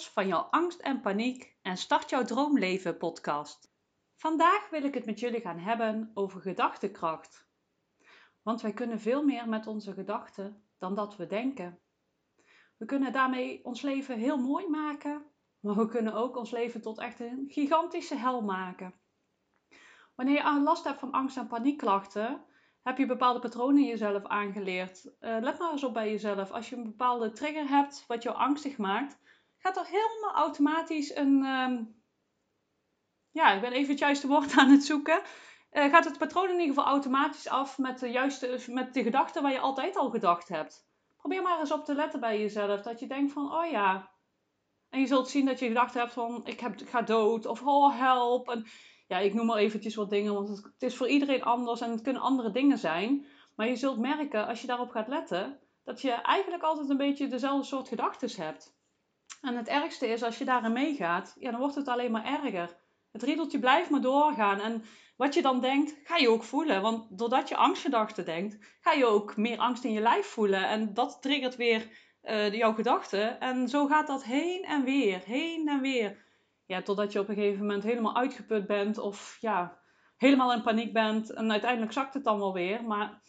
van jouw angst en paniek en start jouw droomleven podcast. Vandaag wil ik het met jullie gaan hebben over gedachtekracht. Want wij kunnen veel meer met onze gedachten dan dat we denken. We kunnen daarmee ons leven heel mooi maken, maar we kunnen ook ons leven tot echt een gigantische hel maken. Wanneer je last hebt van angst- en paniekklachten, heb je bepaalde patronen jezelf aangeleerd? Uh, let maar eens op bij jezelf. Als je een bepaalde trigger hebt wat jou angstig maakt, gaat er helemaal automatisch een. Um, ja, ik ben even het juiste woord aan het zoeken. Uh, gaat het patroon in ieder geval automatisch af met de, juiste, met de gedachten waar je altijd al gedacht hebt. Probeer maar eens op te letten bij jezelf. Dat je denkt van, oh ja. En je zult zien dat je gedachten hebt van, ik, heb, ga dood. Of, oh help. En ja, ik noem maar eventjes wat dingen, want het, is voor iedereen anders en het kunnen andere dingen zijn. Maar je zult merken, als je daarop gaat letten, dat je eigenlijk altijd een beetje dezelfde soort gedachten hebt. En het ergste is, als je daarin meegaat, ja, dan wordt het alleen maar erger. Het riedeltje blijft maar doorgaan. En wat je dan denkt, ga je ook voelen. Want doordat je angstgedachten denkt, ga je ook meer angst in je lijf voelen. En dat triggert weer uh, jouw gedachten. En zo gaat dat heen en weer, heen en weer ja, totdat je op een gegeven moment helemaal uitgeput bent of ja, helemaal in paniek bent. En uiteindelijk zakt het dan wel weer. Maar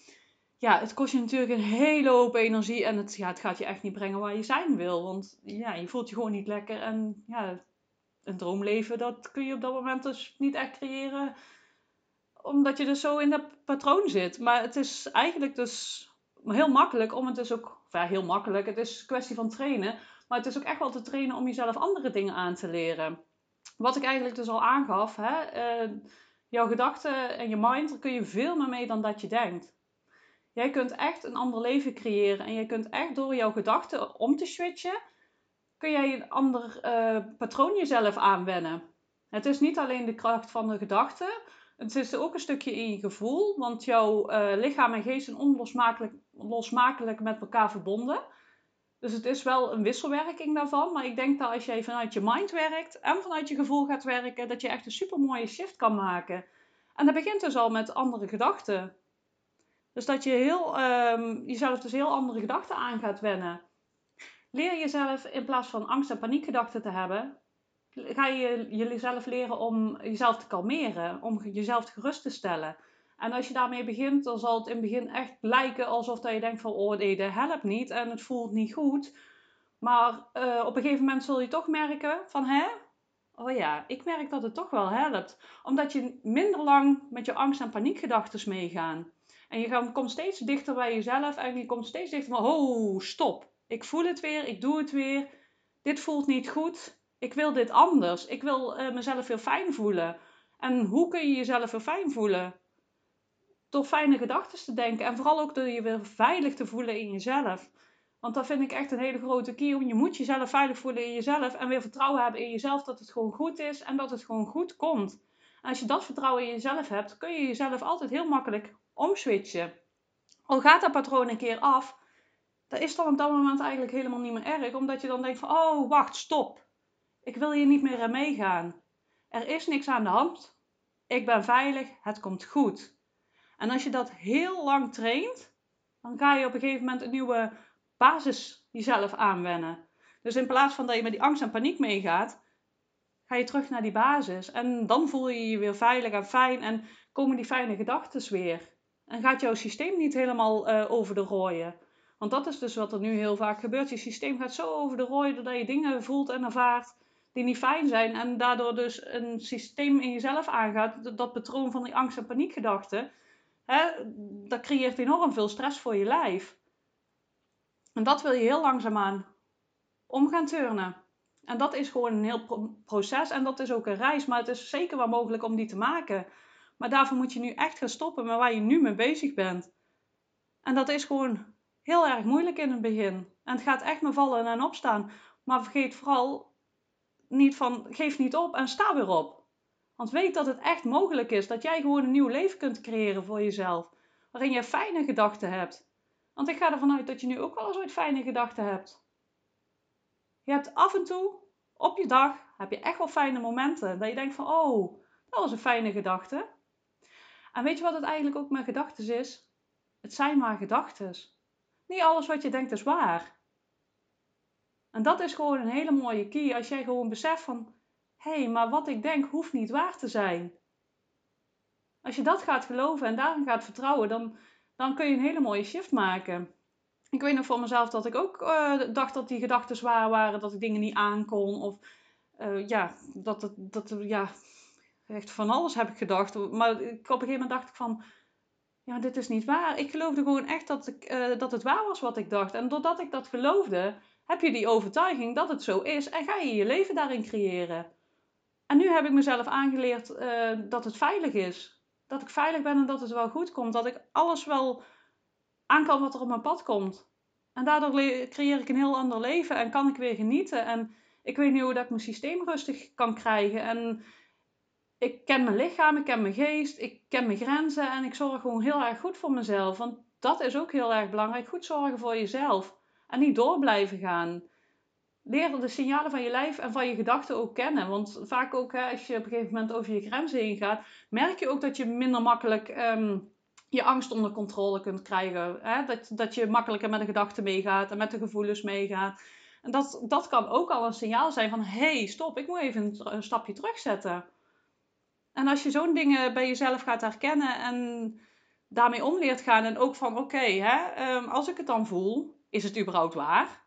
ja, het kost je natuurlijk een hele hoop energie en het, ja, het gaat je echt niet brengen waar je zijn wil. Want ja, je voelt je gewoon niet lekker en ja, een droomleven, dat kun je op dat moment dus niet echt creëren. Omdat je dus zo in dat patroon zit. Maar het is eigenlijk dus heel makkelijk om het dus ook, ja, heel makkelijk, het is een kwestie van trainen maar het is ook echt wel te trainen om jezelf andere dingen aan te leren. Wat ik eigenlijk dus al aangaf, hè, uh, jouw gedachten en je mind, daar kun je veel meer mee dan dat je denkt. Jij kunt echt een ander leven creëren en je kunt echt door jouw gedachten om te switchen, kun jij een ander uh, patroon jezelf aanwennen. Het is niet alleen de kracht van de gedachten, het is ook een stukje in je gevoel, want jouw uh, lichaam en geest zijn onlosmakelijk losmakelijk met elkaar verbonden. Dus het is wel een wisselwerking daarvan. Maar ik denk dat als jij vanuit je mind werkt en vanuit je gevoel gaat werken, dat je echt een super mooie shift kan maken. En dat begint dus al met andere gedachten. Dus dat je heel, um, jezelf dus heel andere gedachten aan gaat wennen. Leer jezelf in plaats van angst- en paniekgedachten te hebben, ga je jezelf leren om jezelf te kalmeren, om jezelf gerust te stellen. En als je daarmee begint, dan zal het in het begin echt lijken alsof dat je denkt van oh nee, dat helpt niet en het voelt niet goed. Maar uh, op een gegeven moment zul je toch merken van hè, oh ja, ik merk dat het toch wel helpt. Omdat je minder lang met je angst- en paniekgedachten meegaan. En je komt steeds dichter bij jezelf en je komt steeds dichter van oh, stop. Ik voel het weer, ik doe het weer. Dit voelt niet goed. Ik wil dit anders. Ik wil uh, mezelf weer fijn voelen. En hoe kun je jezelf weer fijn voelen? door fijne gedachten te denken. En vooral ook door je weer veilig te voelen in jezelf. Want dat vind ik echt een hele grote key. Je moet jezelf veilig voelen in jezelf. En weer vertrouwen hebben in jezelf dat het gewoon goed is. En dat het gewoon goed komt. Als je dat vertrouwen in jezelf hebt, kun je jezelf altijd heel makkelijk omswitchen. Al gaat dat patroon een keer af, dan is dan op dat moment eigenlijk helemaal niet meer erg. Omdat je dan denkt van, oh wacht, stop. Ik wil hier niet meer aan meegaan. Er is niks aan de hand. Ik ben veilig, het komt goed. En als je dat heel lang traint, dan ga je op een gegeven moment een nieuwe basis jezelf aanwennen. Dus in plaats van dat je met die angst en paniek meegaat, ga je terug naar die basis. En dan voel je je weer veilig en fijn en komen die fijne gedachten weer. En gaat jouw systeem niet helemaal uh, over de rooien. Want dat is dus wat er nu heel vaak gebeurt. Je systeem gaat zo over de rooien doordat je dingen voelt en ervaart die niet fijn zijn. En daardoor dus een systeem in jezelf aangaat, dat patroon van die angst- en paniekgedachten Hè, dat creëert enorm veel stress voor je lijf. En dat wil je heel langzaamaan om gaan turnen. En dat is gewoon een heel proces en dat is ook een reis, maar het is zeker wel mogelijk om die te maken. Maar daarvoor moet je nu echt gaan stoppen met waar je nu mee bezig bent. En dat is gewoon heel erg moeilijk in het begin. En het gaat echt me vallen en opstaan. Maar vergeet vooral niet van, geef niet op en sta weer op. Want weet dat het echt mogelijk is dat jij gewoon een nieuw leven kunt creëren voor jezelf. Waarin je fijne gedachten hebt. Want ik ga ervan uit dat je nu ook wel eens ooit fijne gedachten hebt. Je hebt af en toe op je dag heb je echt wel fijne momenten. Dat je denkt van, oh, dat was een fijne gedachte. En weet je wat het eigenlijk ook met gedachten is? Het zijn maar gedachten. Niet alles wat je denkt is waar. En dat is gewoon een hele mooie key als jij gewoon beseft van, hé, hey, maar wat ik denk hoeft niet waar te zijn. Als je dat gaat geloven en daarin gaat vertrouwen, dan, dan kun je een hele mooie shift maken. Ik weet nog voor mezelf dat ik ook uh, dacht dat die gedachten zwaar waren, dat ik dingen niet aankon. Of uh, ja, dat het, dat, ja, echt van alles heb ik gedacht. Maar op een gegeven moment dacht ik van, ja, dit is niet waar. Ik geloofde gewoon echt dat, ik, uh, dat het waar was wat ik dacht. En doordat ik dat geloofde, heb je die overtuiging dat het zo is en ga je je leven daarin creëren. En nu heb ik mezelf aangeleerd dat het veilig is. Dat ik veilig ben en dat het wel goed komt. Dat ik alles wel aan kan wat er op mijn pad komt. En daardoor creëer ik een heel ander leven en kan ik weer genieten. En ik weet nu hoe dat ik mijn systeem rustig kan krijgen. En ik ken mijn lichaam, ik ken mijn geest, ik ken mijn grenzen en ik zorg gewoon heel erg goed voor mezelf. Want dat is ook heel erg belangrijk. Goed zorgen voor jezelf. En niet door blijven gaan. Leer de signalen van je lijf en van je gedachten ook kennen. Want vaak ook als je op een gegeven moment over je grenzen heen gaat, merk je ook dat je minder makkelijk um, je angst onder controle kunt krijgen. Hè? Dat, dat je makkelijker met de gedachten meegaat en met de gevoelens meegaat. En dat, dat kan ook al een signaal zijn van: hé, hey, stop, ik moet even een, stapje terugzetten. En als je zo'n dingen bij jezelf gaat herkennen en daarmee om leert gaan, en ook van: oké, um, als ik het dan voel, is het überhaupt waar?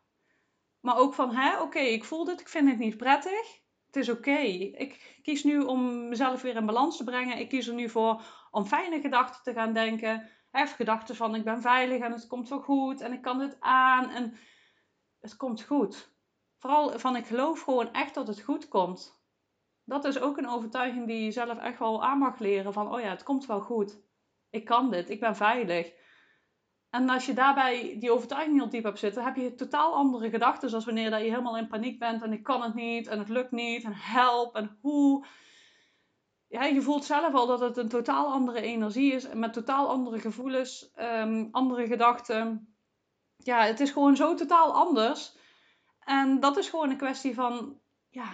Maar ook van: oké, okay, ik voel dit, ik vind het niet prettig. Het is oké. Ik kies nu om mezelf weer in balans te brengen. Ik kies er nu voor om fijne gedachten te gaan denken. Even gedachten van ik ben veilig en het komt wel goed en ik kan dit aan en het komt goed. Vooral van ik geloof gewoon echt dat het goed komt. Dat is ook een overtuiging die je zelf echt wel aan mag leren van oh ja, het komt wel goed. Ik kan dit, ik ben veilig. En als je daarbij die overtuiging heel diep hebt zitten, heb je totaal andere gedachten. Zoals wanneer dat je helemaal in paniek bent en ik kan het niet en het lukt niet en help en hoe. Ja, je voelt zelf al dat het een totaal andere energie is met totaal andere gevoelens, um, andere gedachten. Ja, het is gewoon zo totaal anders. En dat is gewoon een kwestie van ja,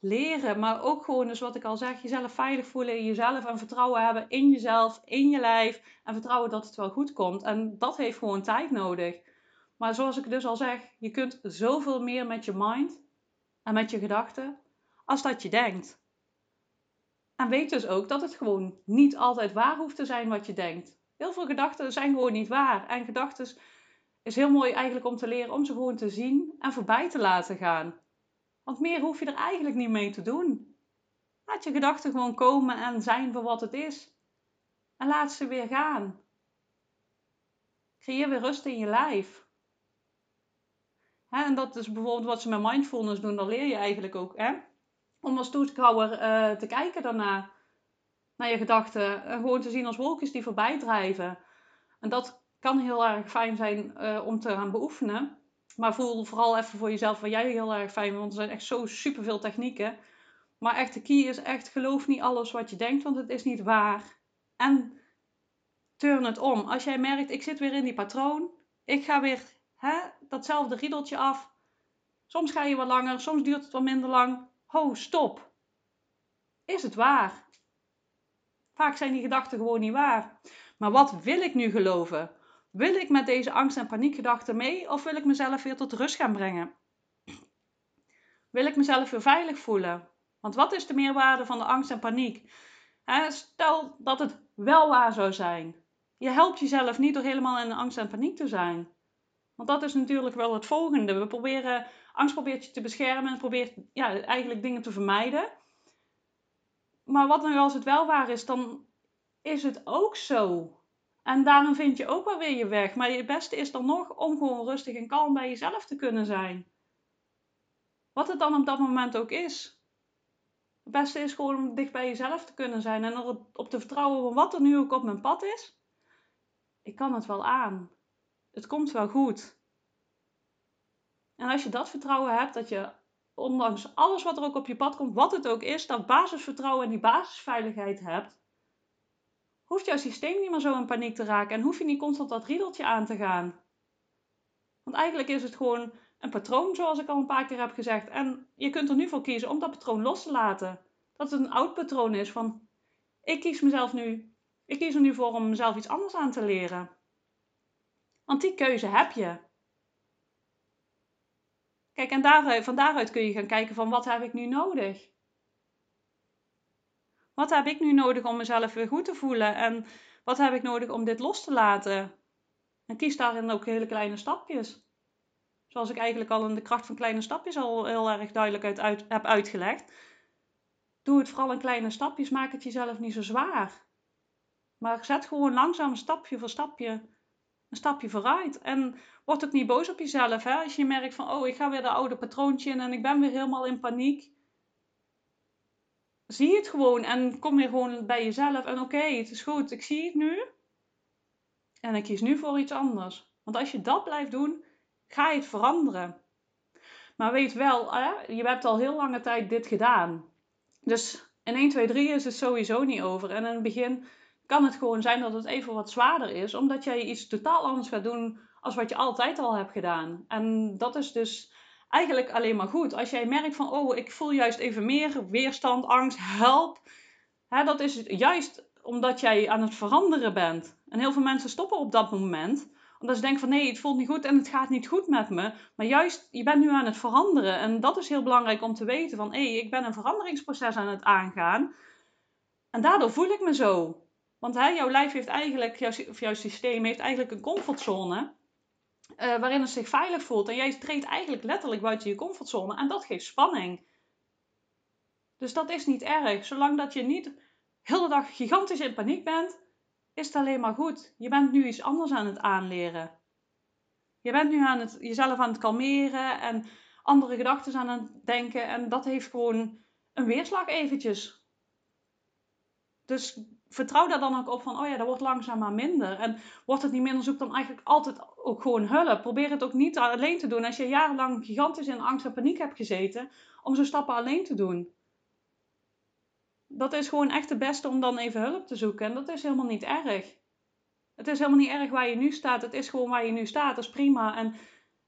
leren, maar ook gewoon, dus wat ik al zeg, jezelf veilig voelen in jezelf en vertrouwen hebben in jezelf, in je lijf en vertrouwen dat het wel goed komt. En dat heeft gewoon tijd nodig. Maar zoals ik dus al zeg, je kunt zoveel meer met je mind en met je gedachten als dat je denkt. En weet dus ook dat het gewoon niet altijd waar hoeft te zijn wat je denkt. Heel veel gedachten zijn gewoon niet waar. En gedachten is heel mooi eigenlijk om te leren om ze gewoon te zien en voorbij te laten gaan. Want meer hoef je er eigenlijk niet mee te doen. Laat je gedachten gewoon komen en zijn voor wat het is. En laat ze weer gaan. Creëer weer rust in je lijf. en dat is bijvoorbeeld wat ze met mindfulness doen. Dan leer je eigenlijk ook hè? Om als toeschouwer uh, te kijken daarna. Naar je gedachten. En gewoon te zien als wolkjes die voorbij drijven. En dat kan heel erg fijn zijn uh, om te gaan beoefenen. Maar voel vooral even voor jezelf wat jij heel erg fijn vindt. Want er zijn echt zo superveel technieken. Maar echt, de key is echt, geloof niet alles wat je denkt, want het is niet waar. En turn het om. Als jij merkt, ik zit weer in die patroon. Ik ga weer hè, datzelfde riedeltje af. Soms ga je wat langer, soms duurt het wat minder lang. Ho, stop. Is het waar? Vaak zijn die gedachten gewoon niet waar. Maar wat wil ik nu geloven? Wil ik met deze angst- en paniekgedachten mee of wil ik mezelf weer tot rust gaan brengen? Wil ik mezelf weer veilig voelen? Want wat is de meerwaarde van de angst en paniek? stel dat het wel waar zou zijn. Je helpt jezelf niet door helemaal in angst en paniek te zijn. Want dat is natuurlijk wel het volgende. We proberen, angst probeert je te beschermen en probeert ja, eigenlijk dingen te vermijden. Maar wat nu als het wel waar is, dan is het ook zo. En daarom vind je ook wel weer je weg. Maar het beste is dan nog om gewoon rustig en kalm bij jezelf te kunnen zijn. Wat het dan op dat moment ook is. Het beste is gewoon om dicht bij jezelf te kunnen zijn en erop te vertrouwen van wat er nu ook op mijn pad is. Ik kan het wel aan. Het komt wel goed. En als je dat vertrouwen hebt, dat je ondanks alles wat er ook op je pad komt, wat het ook is, dat basisvertrouwen en die basisveiligheid hebt, hoeft jouw systeem niet meer zo in paniek te raken en hoef je niet constant dat riedeltje aan te gaan. Want eigenlijk is het gewoon een patroon, zoals ik al een paar keer heb gezegd. En je kunt er nu voor kiezen om dat patroon los te laten. Dat het een oud patroon is van, ik kies mezelf nu, ik kies er nu voor om mezelf iets anders aan te leren. Want die keuze heb je. Kijk, en daar, van daaruit kun je gaan kijken van wat heb ik nu nodig? Wat heb ik nu nodig om mezelf weer goed te voelen? En wat heb ik nodig om dit los te laten? En kies daarin ook hele kleine stapjes. Zoals ik eigenlijk al in de kracht van kleine stapjes al heel erg duidelijk uit, heb uitgelegd. Doe het vooral in kleine stapjes. Maak het jezelf niet zo zwaar. Maar zet gewoon langzaam stapje voor stapje een stapje vooruit. En word ook niet boos op jezelf. Hè? Als je merkt van, oh, ik ga weer de oude patroontje in en ik ben weer helemaal in paniek. Zie het gewoon en kom weer gewoon bij jezelf. En oké, het is goed, ik zie het nu. En ik kies nu voor iets anders. Want als je dat blijft doen, ga je het veranderen. Maar weet wel, je hebt al heel lange tijd dit gedaan. Dus in 1, 2, 3 is het sowieso niet over. En in het begin kan het gewoon zijn dat het even wat zwaarder is, omdat jij iets totaal anders gaat doen als wat je altijd al hebt gedaan. En dat is dus eigenlijk alleen maar goed. Als jij merkt van, oh, ik voel juist even meer weerstand, angst, help. Hè, dat is juist omdat jij aan het veranderen bent. En heel veel mensen stoppen op dat moment omdat ze denken van nee, het voelt niet goed en het gaat niet goed met me. Maar juist, je bent nu aan het veranderen. En dat is heel belangrijk om te weten van hé, hey, ik ben een veranderingsproces aan het aangaan. En daardoor voel ik me zo. Want jouw lijf heeft eigenlijk, jouw, of jouw systeem heeft eigenlijk een comfortzone. Uh, waarin het zich veilig voelt. En jij treedt eigenlijk letterlijk buiten je comfortzone. En dat geeft spanning. Dus dat is niet erg. Zolang dat je niet de hele dag gigantisch in paniek bent, is het alleen maar goed. Je bent nu iets anders aan het aanleren. Je bent nu aan het, jezelf aan het kalmeren en andere gedachten aan het denken. En dat heeft gewoon een weerslag eventjes. Dus vertrouw daar dan ook op van, oh ja, dat wordt langzaamaan minder. En wordt het niet minder, zoek dan eigenlijk altijd ook gewoon hulp. Probeer het ook niet alleen te doen. Als je jarenlang gigantisch in angst en paniek hebt gezeten, om zo'n stappen alleen te doen dat is gewoon echt het beste om dan even hulp te zoeken. En dat is helemaal niet erg. Het is helemaal niet erg waar je nu staat. Het is gewoon waar je nu staat. Dat is prima. En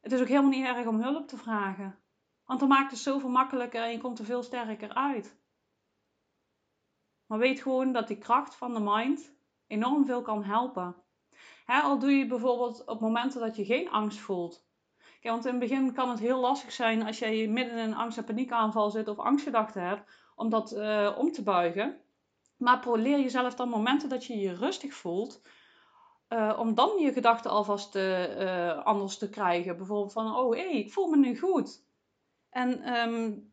het is ook helemaal niet erg om hulp te vragen. Want dan maakt het zoveel makkelijker en je komt er veel sterker uit. Maar weet gewoon dat die kracht van de mind enorm veel kan helpen. al doe je bijvoorbeeld op momenten dat je geen angst voelt. Kijk, want in het begin kan het heel lastig zijn als je midden in een angst- en paniekaanval zit of angstgedachten hebt om dat uh, om te buigen. Maar leer jezelf dan momenten dat je je rustig voelt, uh, om dan je gedachten alvast uh, anders te krijgen. Bijvoorbeeld van, oh hé, hey, ik voel me nu goed. En um,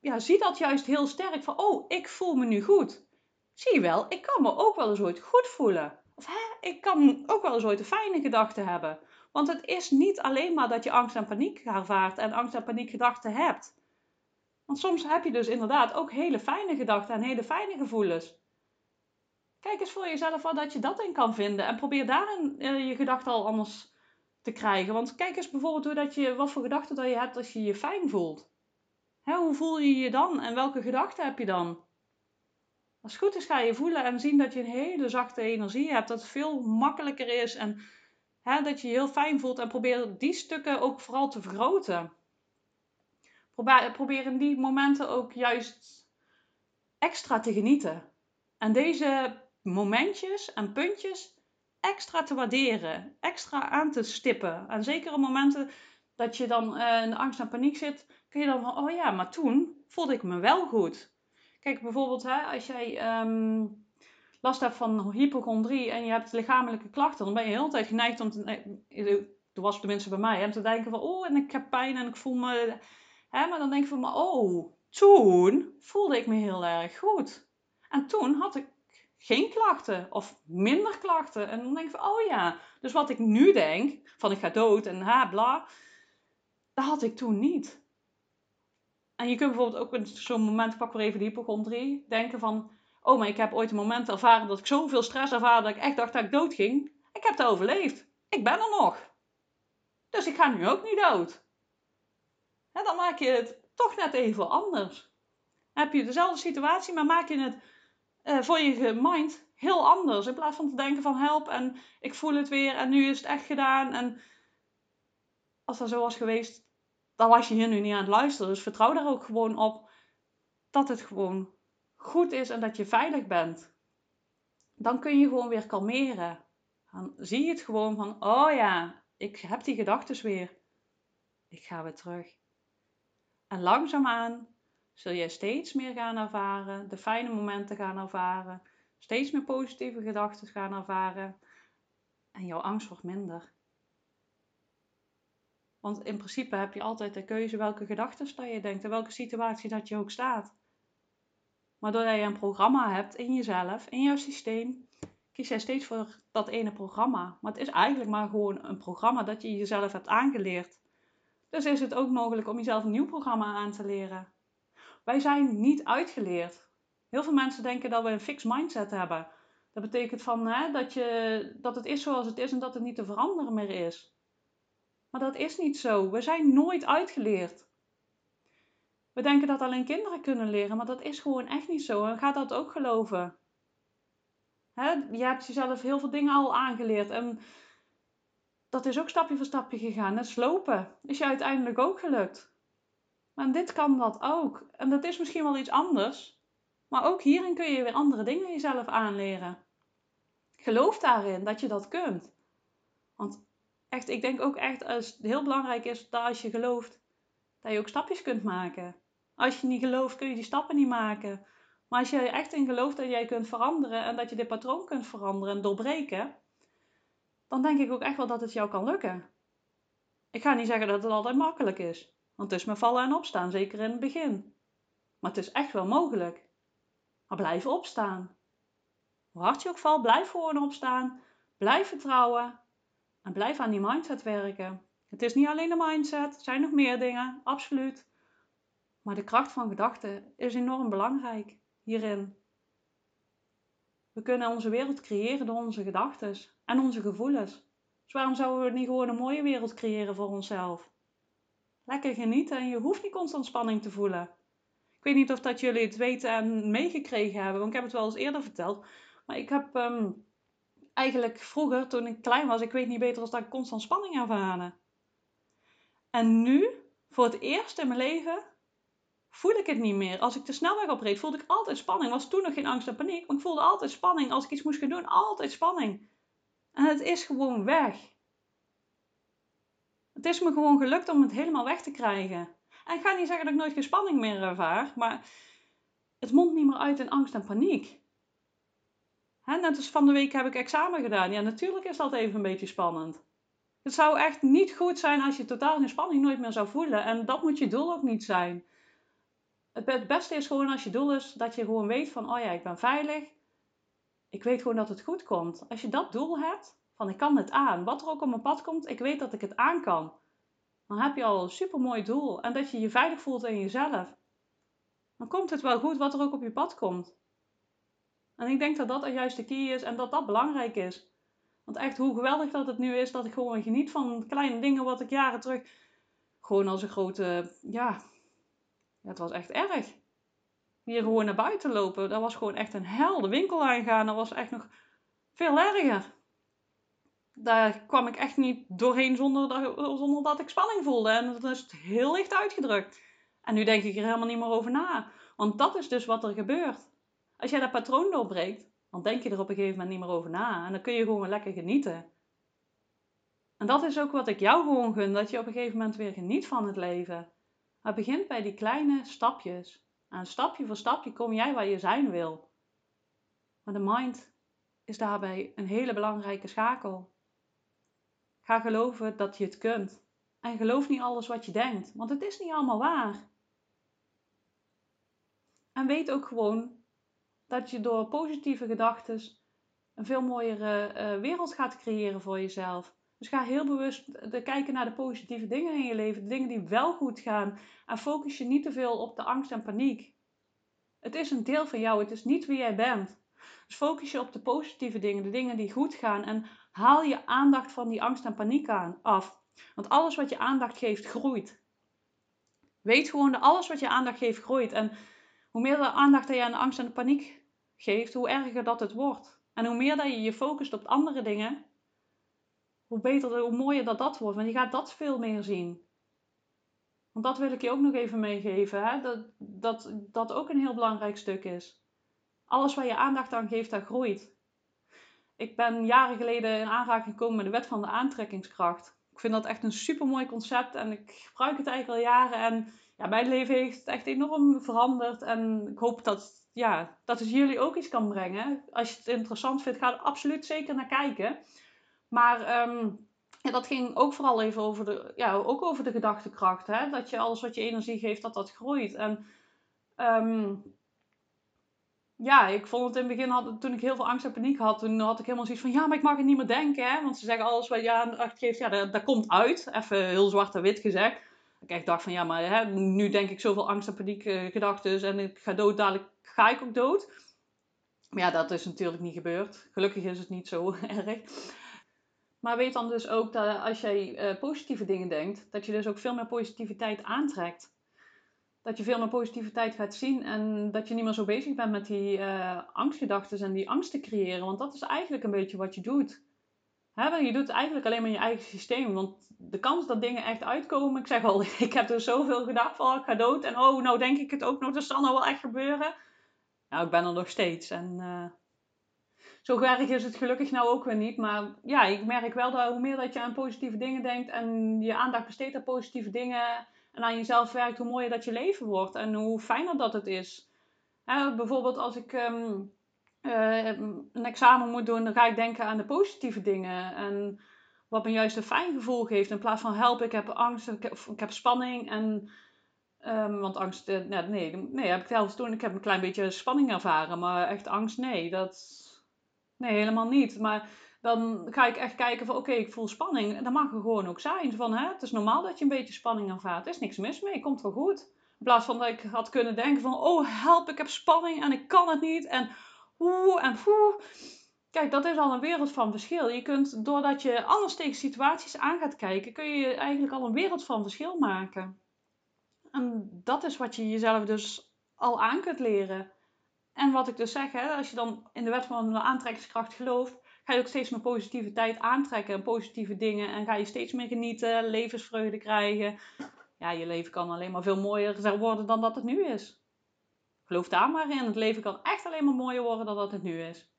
ja, zie dat juist heel sterk van, oh, ik voel me nu goed. Zie je wel, ik kan me ook wel eens ooit goed voelen. Of hè, ik kan ook wel eens ooit een fijne gedachte hebben. Want het is niet alleen maar dat je angst en paniek ervaart en angst en paniek gedachten hebt. Want soms heb je dus inderdaad ook hele fijne gedachten en hele fijne gevoelens. Kijk eens voor jezelf wat dat je dat in kan vinden. En probeer daarin uh, je gedachten al anders te krijgen. Want kijk eens bijvoorbeeld hoe dat je, wat voor gedachten dat je hebt als je je fijn voelt. Hè, hoe voel je je dan en welke gedachten heb je dan? Als het goed is ga je voelen en zien dat je een hele zachte energie hebt. Dat het veel makkelijker is en hè, dat je je heel fijn voelt. En probeer die stukken ook vooral te vergroten probeer in die momenten ook juist extra te genieten. En deze momentjes en puntjes extra te waarderen, extra aan te stippen. En zeker op momenten dat je dan uh, in de angst en paniek zit, kun je dan van, oh ja, maar toen voelde ik me wel goed. Kijk, bijvoorbeeld hè, als jij um, last hebt van hypochondrie en je hebt lichamelijke klachten, dan ben je heel tijd geneigd om te, eh, dat was tenminste bij mij, om te denken van, oh, en ik heb pijn en ik voel me Hè, maar dan denk ik van, oh, toen voelde ik me heel erg goed. En toen had ik geen klachten of minder klachten. En dan denk ik van, oh ja, dus wat ik nu denk, van ik ga dood en ha, bla, had ik toen niet. En je kunt bijvoorbeeld ook zo'n moment, pak weer even de hypochondrie, denken van, oh, maar ik heb ooit een moment ervaren dat ik zoveel stress ervaarde dat ik echt dacht dat ik dood ging. Ik heb het overleefd. Ik ben er nog. Dus ik ga nu ook niet dood dan maak je het toch net even anders. heb je dezelfde situatie, maar maak je het uh, voor je mind heel anders. In plaats van te denken van help en ik voel het weer en nu is het echt gedaan. En als dat zo was geweest, dan was je hier nu niet aan het luisteren. Dus vertrouw daar ook gewoon op dat het gewoon goed is en dat je veilig bent. Dan kun je gewoon weer kalmeren. Dan zie je het gewoon van, oh ja, ik heb die gedachten weer. Ik ga weer terug. En langzaamaan zul jij steeds meer gaan ervaren, de fijne momenten gaan ervaren, steeds meer positieve gedachten gaan ervaren en jouw angst wordt minder. Want in principe heb je altijd de keuze welke gedachten je denkt en welke situatie dat je ook staat. Maar doordat je een programma hebt in jezelf, in jouw systeem, kies jij steeds voor dat ene programma. Maar het is eigenlijk maar gewoon een programma dat je jezelf hebt aangeleerd. Dus is het ook mogelijk om jezelf een nieuw programma aan te leren. Wij zijn niet uitgeleerd. Heel veel mensen denken dat we een fixed mindset hebben. Dat betekent van, dat, je, dat het is zoals het is en dat het niet te veranderen meer is. Maar dat is niet zo. We zijn nooit uitgeleerd. We denken dat alleen kinderen kunnen leren, maar dat is gewoon echt niet zo. En ga dat ook geloven. Je hebt jezelf heel veel dingen al aangeleerd. En dat is ook stapje voor stapje gegaan. En slopen is je uiteindelijk ook gelukt. Maar dit kan dat ook. En dat is misschien wel iets anders. Maar ook hierin kun je weer andere dingen jezelf aanleren. Geloof daarin dat je dat kunt. Want echt, ik denk ook echt als het heel belangrijk is dat als je gelooft, dat je ook stapjes kunt maken. Als je niet gelooft, kun je die stappen niet maken. Maar als je echt in gelooft dat jij kunt veranderen en dat je dit patroon kunt veranderen en doorbreken, dan denk ik ook echt wel dat het jou kan lukken. Ik ga niet zeggen dat het altijd makkelijk is, want het is me vallen en opstaan, zeker in het begin. Maar het is echt wel mogelijk. Maar blijf opstaan. Hoe hard je ook valt, blijf gewoon opstaan. Blijf vertrouwen. Blijf aan die mindset werken. Het is niet alleen de mindset, er zijn nog meer dingen, absoluut. Maar de kracht van gedachten is enorm belangrijk hierin. We kunnen onze wereld creëren door onze gedachten en onze gevoelens. Dus waarom zouden we niet gewoon een mooie wereld creëren voor onszelf? Lekker genieten en je hoeft niet constant spanning te voelen. Ik weet niet of dat jullie het weten en meegekregen hebben, want ik heb het wel eens eerder verteld. Maar ik heb ehm, eigenlijk vroeger, toen ik klein was, ik weet niet beter als dat ik constant spanning ervaren. En nu, voor het eerst in mijn leven, voel ik het niet meer. Als ik de snelweg opreed, voelde ik altijd spanning. Was toen nog geen angst en paniek, maar ik voelde altijd spanning. Als ik iets moest gaan doen, altijd spanning. En het is gewoon weg. Het is me gewoon gelukt om het helemaal weg te krijgen. En ik ga niet zeggen dat ik nooit geen spanning meer ervaar, maar het mondt niet meer uit in angst en paniek. Hè, net als van de week heb ik examen gedaan. Ja, natuurlijk is dat even een beetje spannend. Het zou echt niet goed zijn als je totaal geen spanning nooit meer zou voelen. En dat moet je doel ook niet zijn. Het beste is gewoon als je doel is dat je gewoon weet van, oh ja, ik ben veilig. Ik weet gewoon dat het goed komt. Als je dat doel hebt, van ik kan het aan. Wat er ook op mijn pad komt, ik weet dat ik het aan kan. Dan heb je al een supermooi doel. En dat je je veilig voelt in jezelf. Dan komt het wel goed wat er ook op je pad komt. En ik denk dat dat de key is en dat dat belangrijk is. Want echt hoe geweldig dat het nu is dat ik gewoon geniet van kleine dingen wat ik jaren terug gewoon als een grote, ja, het was echt erg. Hier gewoon naar buiten lopen, dat was gewoon echt een hel. De winkel aangaan, dat was echt nog veel erger. Daar kwam ik echt niet doorheen zonder dat, zonder dat ik spanning voelde. En dat is heel licht uitgedrukt. En nu denk ik er helemaal niet meer over na. Want dat is dus wat er gebeurt. Als jij dat patroon doorbreekt, dan denk je er op een gegeven moment niet meer over na. En dan kun je gewoon lekker genieten. En dat is ook wat ik jou gewoon gun, dat je op een gegeven moment weer geniet van het leven. Maar het begint bij die kleine stapjes. En stapje voor stapje kom jij waar je zijn wil. Maar de mind is daarbij een hele belangrijke schakel. Ga geloven dat je het kunt. En geloof niet alles wat je denkt, want het is niet allemaal waar. En weet ook gewoon dat je door positieve gedachten een veel mooiere uh, wereld gaat creëren voor jezelf. Dus ga heel bewust de, kijken naar de positieve dingen in je leven, de dingen die wel goed gaan. En focus je niet te veel op de angst en paniek. Het is een deel van jou, het is niet wie jij bent. Dus focus je op de positieve dingen, de dingen die goed gaan. En haal je aandacht van die angst en paniek aan, af. Want alles wat je aandacht geeft, groeit. Weet gewoon dat alles wat je aandacht geeft, groeit. En hoe meer aandacht je aan de angst en de paniek geeft, hoe erger dat het wordt. En hoe meer dat je je focust op andere dingen, hoe beter, hoe mooier dat dat wordt. Want je gaat dat veel meer zien. Want dat wil ik je ook nog even meegeven. Hè? Dat, dat dat ook een heel belangrijk stuk is. Alles waar je aandacht aan geeft, dat groeit. Ik ben jaren geleden in aanraking gekomen met de wet van de aantrekkingskracht. Ik vind dat echt een super mooi concept en ik gebruik het eigenlijk al jaren. En ja, mijn leven heeft het echt enorm veranderd. En ik hoop dat, ja, dat het jullie ook iets kan brengen. Als je het interessant vindt, ga er absoluut zeker naar kijken. Maar ehm, ja, dat ging ook vooral even over de, ja, ook over de gedachtekracht. Hè? Dat je alles wat je energie geeft, dat dat groeit. En ehm, ja, ik vond het in het begin, toen ik heel veel angst en paniek had, toen had ik helemaal zoiets van, ja, maar ik mag het niet meer denken. Hè? Want ze zeggen alles wat je aandacht geeft, ja, dat, dat komt uit. Even heel zwart en wit gezegd. Ik echt dacht van, ja, maar hè, nu denk ik zoveel angst en paniek uh, gedachten en ik ga dood, dadelijk ga ik ook dood. Maar ja, dat is natuurlijk niet gebeurd. Gelukkig is het niet zo erg. Maar weet dan dus ook dat als jij uh, positieve dingen denkt, dat je dus ook veel meer positiviteit aantrekt. Dat je veel meer positiviteit gaat zien en dat je niet meer zo bezig bent met die uh, angstgedachten en die angst te creëren. Want dat is eigenlijk een beetje wat je doet. Hè? Je doet het eigenlijk alleen maar in je eigen systeem. Want de kans dat dingen echt uitkomen, ik zeg al, ik heb er zoveel gedacht van, ik ga dood. En oh, nou denk ik het ook nog, dat zal nou wel echt gebeuren. Nou, ik ben er nog steeds. En uh, zo erg is het gelukkig nou ook weer niet. Maar ja, ik merk wel dat hoe meer dat je aan positieve dingen denkt en je aandacht besteedt aan positieve dingen en aan jezelf werkt, hoe mooier dat je leven wordt en hoe fijner dat het is. bijvoorbeeld als ik um, uh, een examen moet doen, dan ga ik denken aan de positieve dingen. En wat me juist een fijn gevoel geeft. In plaats van help, ik heb angst, ik heb, ik heb spanning. En, um, want angst, uh, nee, nee, heb ik zelfs toen. Ik heb een klein beetje spanning ervaren, maar echt angst, nee. Dat, Nee, helemaal niet. Maar dan ga ik echt kijken van oké, ik voel spanning. En dat mag er gewoon ook zijn. Van, hè, het is normaal dat je een beetje spanning ervaart. Er is niks mis mee, komt wel goed. In plaats van dat ik had kunnen denken van oh help, ik heb spanning en ik kan het niet. En en. Kijk, dat is al een wereld van verschil. Je kunt, doordat je anders tegen situaties aan gaat kijken, kun je eigenlijk al een wereld van verschil maken. En dat is wat je jezelf dus al aan kunt leren. En wat ik dus zeg, hè, als je dan in de wet van de aantrekkingskracht gelooft, ga je ook steeds meer positiviteit aantrekken en positieve dingen. En ga je steeds meer genieten, levensvreugde krijgen. Ja, je leven kan alleen maar veel mooier worden dan dat het nu is. Geloof daar maar in. Het leven kan echt alleen maar mooier worden dan dat het nu is.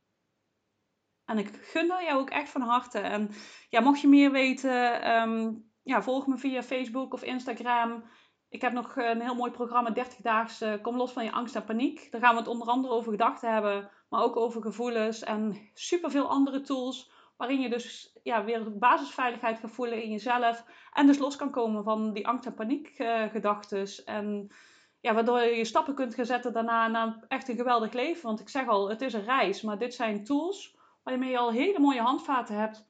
En ik gun dat jou ook echt van harte. En ja, mocht je meer weten, um, ja, volg me via Facebook of Instagram. Ik heb nog een heel mooi programma, 30 daags Kom los van je angst en paniek. Daar gaan we het onder andere over gedachten hebben, maar ook over gevoelens en superveel andere tools. Waarin je dus ja, weer basisveiligheid gaat voelen in jezelf. En dus los kan komen van die angst en paniek uh, gedachtes. En ja, waardoor je je stappen kunt gaan zetten daarna naar echt een geweldig leven. Want ik zeg al, het is een reis. Maar dit zijn tools waarmee je al hele mooie handvaten hebt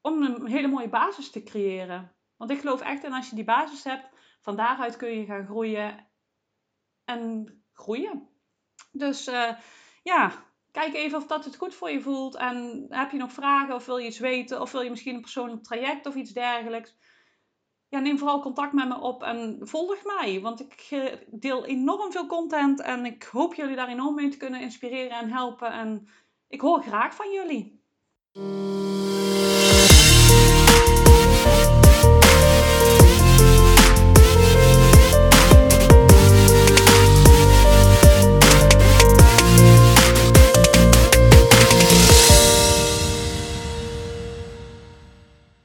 om een hele mooie basis te creëren. Want ik geloof echt in als je die basis hebt, van daaruit kun je gaan groeien en groeien. Dus uh, ja, kijk even of dat het goed voor je voelt. En heb je nog vragen of wil je iets weten of wil je misschien een persoonlijk traject of iets dergelijks. Ja, neem vooral contact met me op en volg mij. Want ik eh, deel enorm veel content en ik hoop jullie daar enorm mee te kunnen inspireren en helpen. En ik hoor graag van jullie.